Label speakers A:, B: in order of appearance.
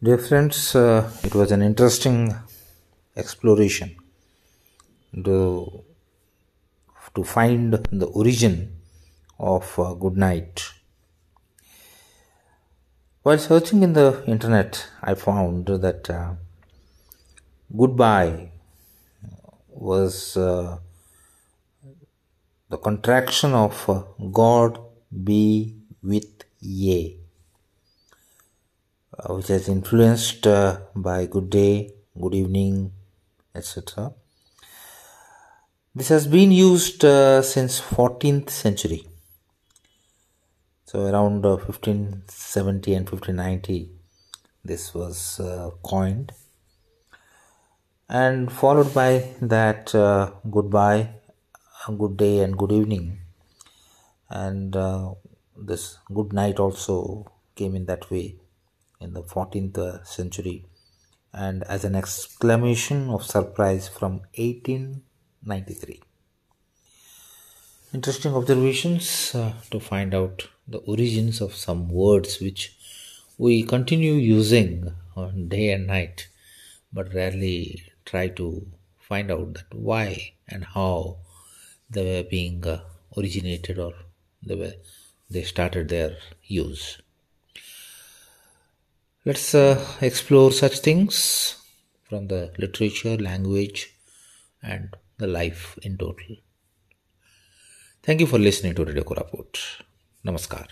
A: Dear friends, uh, it was an interesting exploration to, to find the origin of uh, good night. While searching in the internet, I found that uh, goodbye was uh, the contraction of uh, God be with ye Uh, which is influenced uh, by good day, good evening, etc. This has been used uh, since 14th century. So around uh, 1570 and 1590, this was uh, coined, and followed by that goodbye, good day, and good evening, and this good night also came in that way in the 14th century and as an exclamation of surprise from 1893. Interesting observations uh, to find out the origins of some words which we continue using on day and night but rarely try to find out that why and how they were being uh, originated or they were they started their use Let's uh, explore such things from the literature, language, and the life in total. Thank you for listening to Radio Koraput. Namaskar.